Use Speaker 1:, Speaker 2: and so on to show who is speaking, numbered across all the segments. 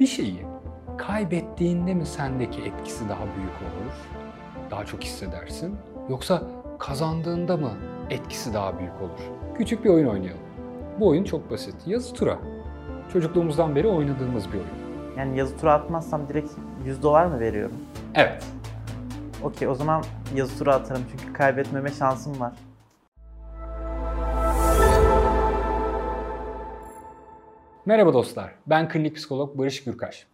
Speaker 1: Bir şeyi kaybettiğinde mi sendeki etkisi daha büyük olur? Daha çok hissedersin? Yoksa kazandığında mı etkisi daha büyük olur? Küçük bir oyun oynayalım. Bu oyun çok basit. Yazı tura. Çocukluğumuzdan beri oynadığımız bir oyun.
Speaker 2: Yani yazı tura atmazsam direkt 100 dolar mı veriyorum?
Speaker 1: Evet.
Speaker 2: Okey o zaman yazı tura atarım çünkü kaybetmeme şansım var.
Speaker 1: Merhaba dostlar. Ben klinik psikolog Barış Gürkaş.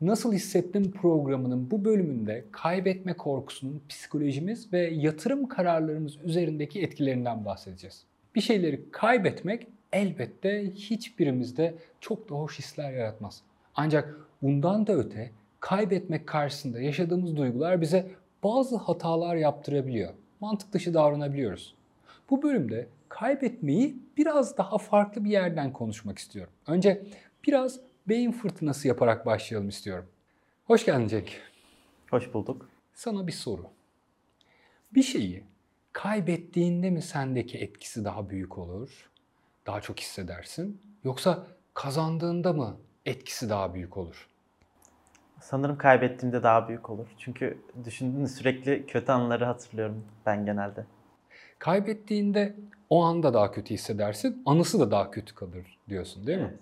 Speaker 1: Nasıl Hissettim programının bu bölümünde kaybetme korkusunun psikolojimiz ve yatırım kararlarımız üzerindeki etkilerinden bahsedeceğiz. Bir şeyleri kaybetmek elbette hiçbirimizde çok da hoş hisler yaratmaz. Ancak bundan da öte kaybetmek karşısında yaşadığımız duygular bize bazı hatalar yaptırabiliyor. Mantık dışı davranabiliyoruz. Bu bölümde kaybetmeyi biraz daha farklı bir yerden konuşmak istiyorum. Önce biraz beyin fırtınası yaparak başlayalım istiyorum. Hoş geldin Cenk.
Speaker 2: Hoş bulduk.
Speaker 1: Sana bir soru. Bir şeyi kaybettiğinde mi sendeki etkisi daha büyük olur? Daha çok hissedersin? Yoksa kazandığında mı etkisi daha büyük olur?
Speaker 2: Sanırım kaybettiğimde daha büyük olur. Çünkü düşündüğünde sürekli kötü anıları hatırlıyorum ben genelde.
Speaker 1: Kaybettiğinde o anda daha kötü hissedersin, anısı da daha kötü kalır diyorsun değil mi?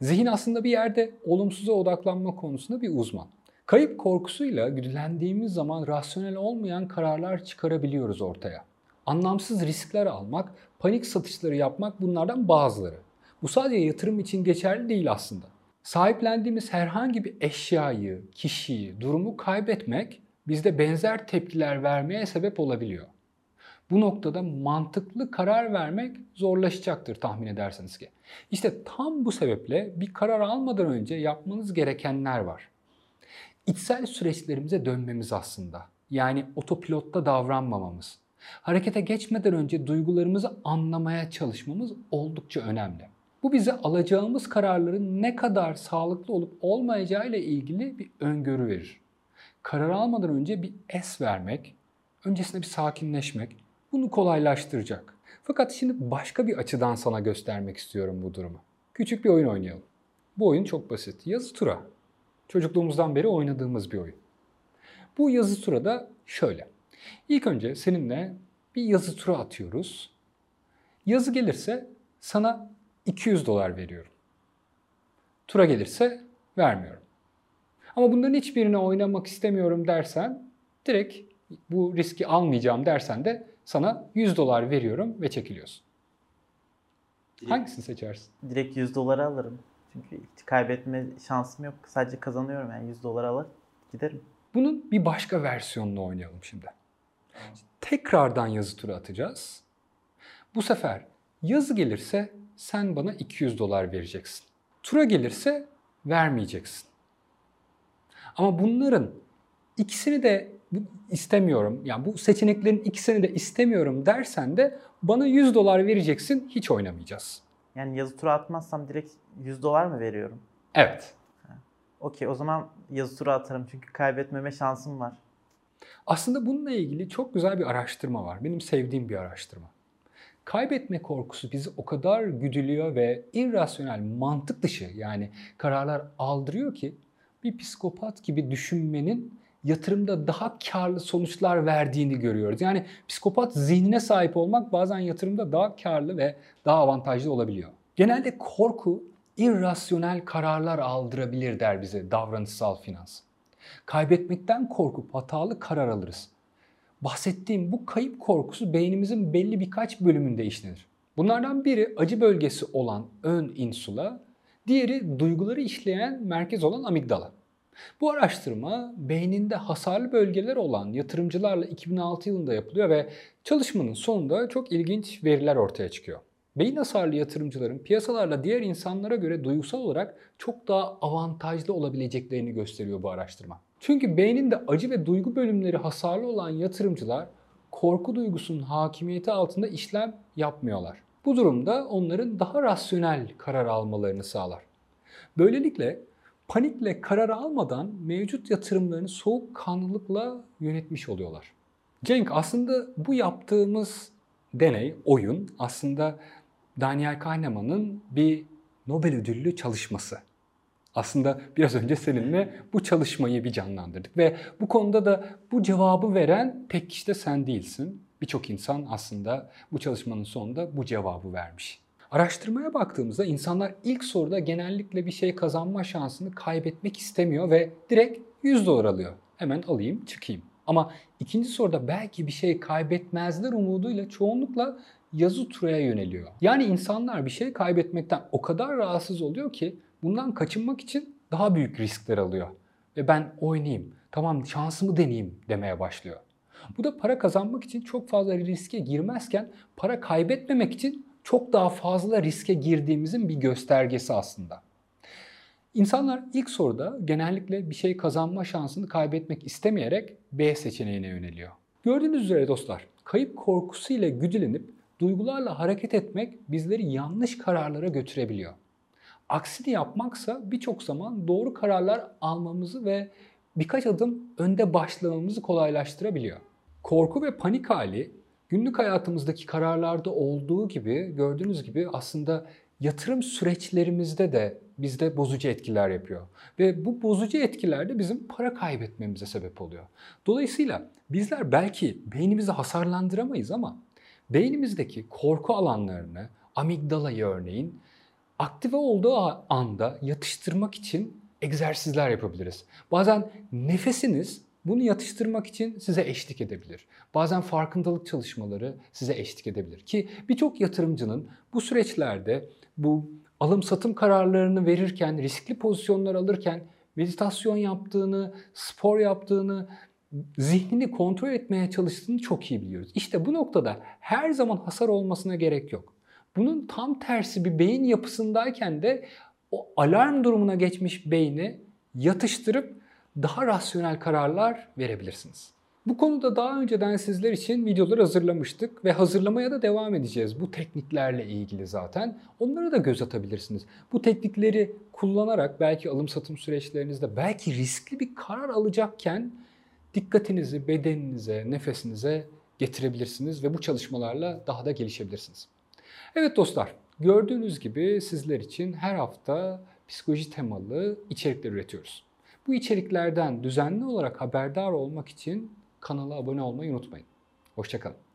Speaker 1: Zihin aslında bir yerde olumsuza odaklanma konusunda bir uzman. Kayıp korkusuyla güdülendiğimiz zaman rasyonel olmayan kararlar çıkarabiliyoruz ortaya. Anlamsız riskler almak, panik satışları yapmak bunlardan bazıları. Bu sadece yatırım için geçerli değil aslında. Sahiplendiğimiz herhangi bir eşyayı, kişiyi, durumu kaybetmek bizde benzer tepkiler vermeye sebep olabiliyor. Bu noktada mantıklı karar vermek zorlaşacaktır tahmin edersiniz ki. İşte tam bu sebeple bir karar almadan önce yapmanız gerekenler var. İçsel süreçlerimize dönmemiz aslında. Yani otopilotta davranmamamız. Harekete geçmeden önce duygularımızı anlamaya çalışmamız oldukça önemli. Bu bize alacağımız kararların ne kadar sağlıklı olup olmayacağı ile ilgili bir öngörü verir. Karar almadan önce bir es vermek, öncesinde bir sakinleşmek bunu kolaylaştıracak. Fakat şimdi başka bir açıdan sana göstermek istiyorum bu durumu. Küçük bir oyun oynayalım. Bu oyun çok basit. Yazı tura. Çocukluğumuzdan beri oynadığımız bir oyun. Bu yazı tura da şöyle. İlk önce seninle bir yazı tura atıyoruz. Yazı gelirse sana 200 dolar veriyorum. Tura gelirse vermiyorum. Ama bunların hiçbirini oynamak istemiyorum dersen direkt bu riski almayacağım dersen de sana 100 dolar veriyorum ve çekiliyorsun.
Speaker 2: Direkt,
Speaker 1: Hangisini seçersin?
Speaker 2: Direkt 100 doları alırım. Çünkü hiç kaybetme şansım yok. Sadece kazanıyorum yani 100 dolar alır giderim.
Speaker 1: Bunun bir başka versiyonunu oynayalım şimdi. Tekrardan yazı tura atacağız. Bu sefer yazı gelirse sen bana 200 dolar vereceksin. Tura gelirse vermeyeceksin. Ama bunların ikisini de istemiyorum. Yani bu seçeneklerin ikisini de istemiyorum dersen de bana 100 dolar vereceksin. Hiç oynamayacağız.
Speaker 2: Yani yazı tura atmazsam direkt 100 dolar mı veriyorum?
Speaker 1: Evet.
Speaker 2: Okey o zaman yazı tura atarım çünkü kaybetmeme şansım var.
Speaker 1: Aslında bununla ilgili çok güzel bir araştırma var. Benim sevdiğim bir araştırma. Kaybetme korkusu bizi o kadar güdülüyor ve irrasyonel, mantık dışı yani kararlar aldırıyor ki bir psikopat gibi düşünmenin yatırımda daha karlı sonuçlar verdiğini görüyoruz. Yani psikopat zihnine sahip olmak bazen yatırımda daha karlı ve daha avantajlı olabiliyor. Genelde korku irrasyonel kararlar aldırabilir der bize davranışsal finans. Kaybetmekten korkup hatalı karar alırız. Bahsettiğim bu kayıp korkusu beynimizin belli birkaç bölümünde işlenir. Bunlardan biri acı bölgesi olan ön insula, diğeri duyguları işleyen merkez olan amigdala. Bu araştırma beyninde hasarlı bölgeler olan yatırımcılarla 2006 yılında yapılıyor ve çalışmanın sonunda çok ilginç veriler ortaya çıkıyor. Beyin hasarlı yatırımcıların piyasalarla diğer insanlara göre duygusal olarak çok daha avantajlı olabileceklerini gösteriyor bu araştırma. Çünkü beyninde acı ve duygu bölümleri hasarlı olan yatırımcılar korku duygusunun hakimiyeti altında işlem yapmıyorlar. Bu durumda onların daha rasyonel karar almalarını sağlar. Böylelikle panikle karar almadan mevcut yatırımlarını soğukkanlılıkla yönetmiş oluyorlar. Cenk aslında bu yaptığımız deney, oyun aslında Daniel Kahneman'ın bir Nobel ödüllü çalışması. Aslında biraz önce seninle bu çalışmayı bir canlandırdık ve bu konuda da bu cevabı veren tek kişi de sen değilsin. Birçok insan aslında bu çalışmanın sonunda bu cevabı vermiş. Araştırmaya baktığımızda insanlar ilk soruda genellikle bir şey kazanma şansını kaybetmek istemiyor ve direkt 100 dolar alıyor. Hemen alayım çıkayım. Ama ikinci soruda belki bir şey kaybetmezler umuduyla çoğunlukla yazı turaya yöneliyor. Yani insanlar bir şey kaybetmekten o kadar rahatsız oluyor ki bundan kaçınmak için daha büyük riskler alıyor. Ve ben oynayayım, tamam şansımı deneyeyim demeye başlıyor. Bu da para kazanmak için çok fazla riske girmezken para kaybetmemek için çok daha fazla riske girdiğimizin bir göstergesi aslında. İnsanlar ilk soruda genellikle bir şey kazanma şansını kaybetmek istemeyerek B seçeneğine yöneliyor. Gördüğünüz üzere dostlar, kayıp korkusu ile güdülenip duygularla hareket etmek bizleri yanlış kararlara götürebiliyor. Aksini yapmaksa birçok zaman doğru kararlar almamızı ve birkaç adım önde başlamamızı kolaylaştırabiliyor. Korku ve panik hali günlük hayatımızdaki kararlarda olduğu gibi gördüğünüz gibi aslında yatırım süreçlerimizde de bizde bozucu etkiler yapıyor. Ve bu bozucu etkiler de bizim para kaybetmemize sebep oluyor. Dolayısıyla bizler belki beynimizi hasarlandıramayız ama beynimizdeki korku alanlarını, amigdalayı örneğin aktive olduğu anda yatıştırmak için egzersizler yapabiliriz. Bazen nefesiniz bunu yatıştırmak için size eşlik edebilir. Bazen farkındalık çalışmaları size eşlik edebilir. Ki birçok yatırımcının bu süreçlerde bu alım satım kararlarını verirken, riskli pozisyonlar alırken meditasyon yaptığını, spor yaptığını, zihnini kontrol etmeye çalıştığını çok iyi biliyoruz. İşte bu noktada her zaman hasar olmasına gerek yok. Bunun tam tersi bir beyin yapısındayken de o alarm durumuna geçmiş beyni yatıştırıp daha rasyonel kararlar verebilirsiniz. Bu konuda daha önceden sizler için videolar hazırlamıştık ve hazırlamaya da devam edeceğiz bu tekniklerle ilgili zaten. Onlara da göz atabilirsiniz. Bu teknikleri kullanarak belki alım satım süreçlerinizde belki riskli bir karar alacakken dikkatinizi bedeninize, nefesinize getirebilirsiniz ve bu çalışmalarla daha da gelişebilirsiniz. Evet dostlar, gördüğünüz gibi sizler için her hafta psikoloji temalı içerikler üretiyoruz. Bu içeriklerden düzenli olarak haberdar olmak için kanala abone olmayı unutmayın. Hoşçakalın.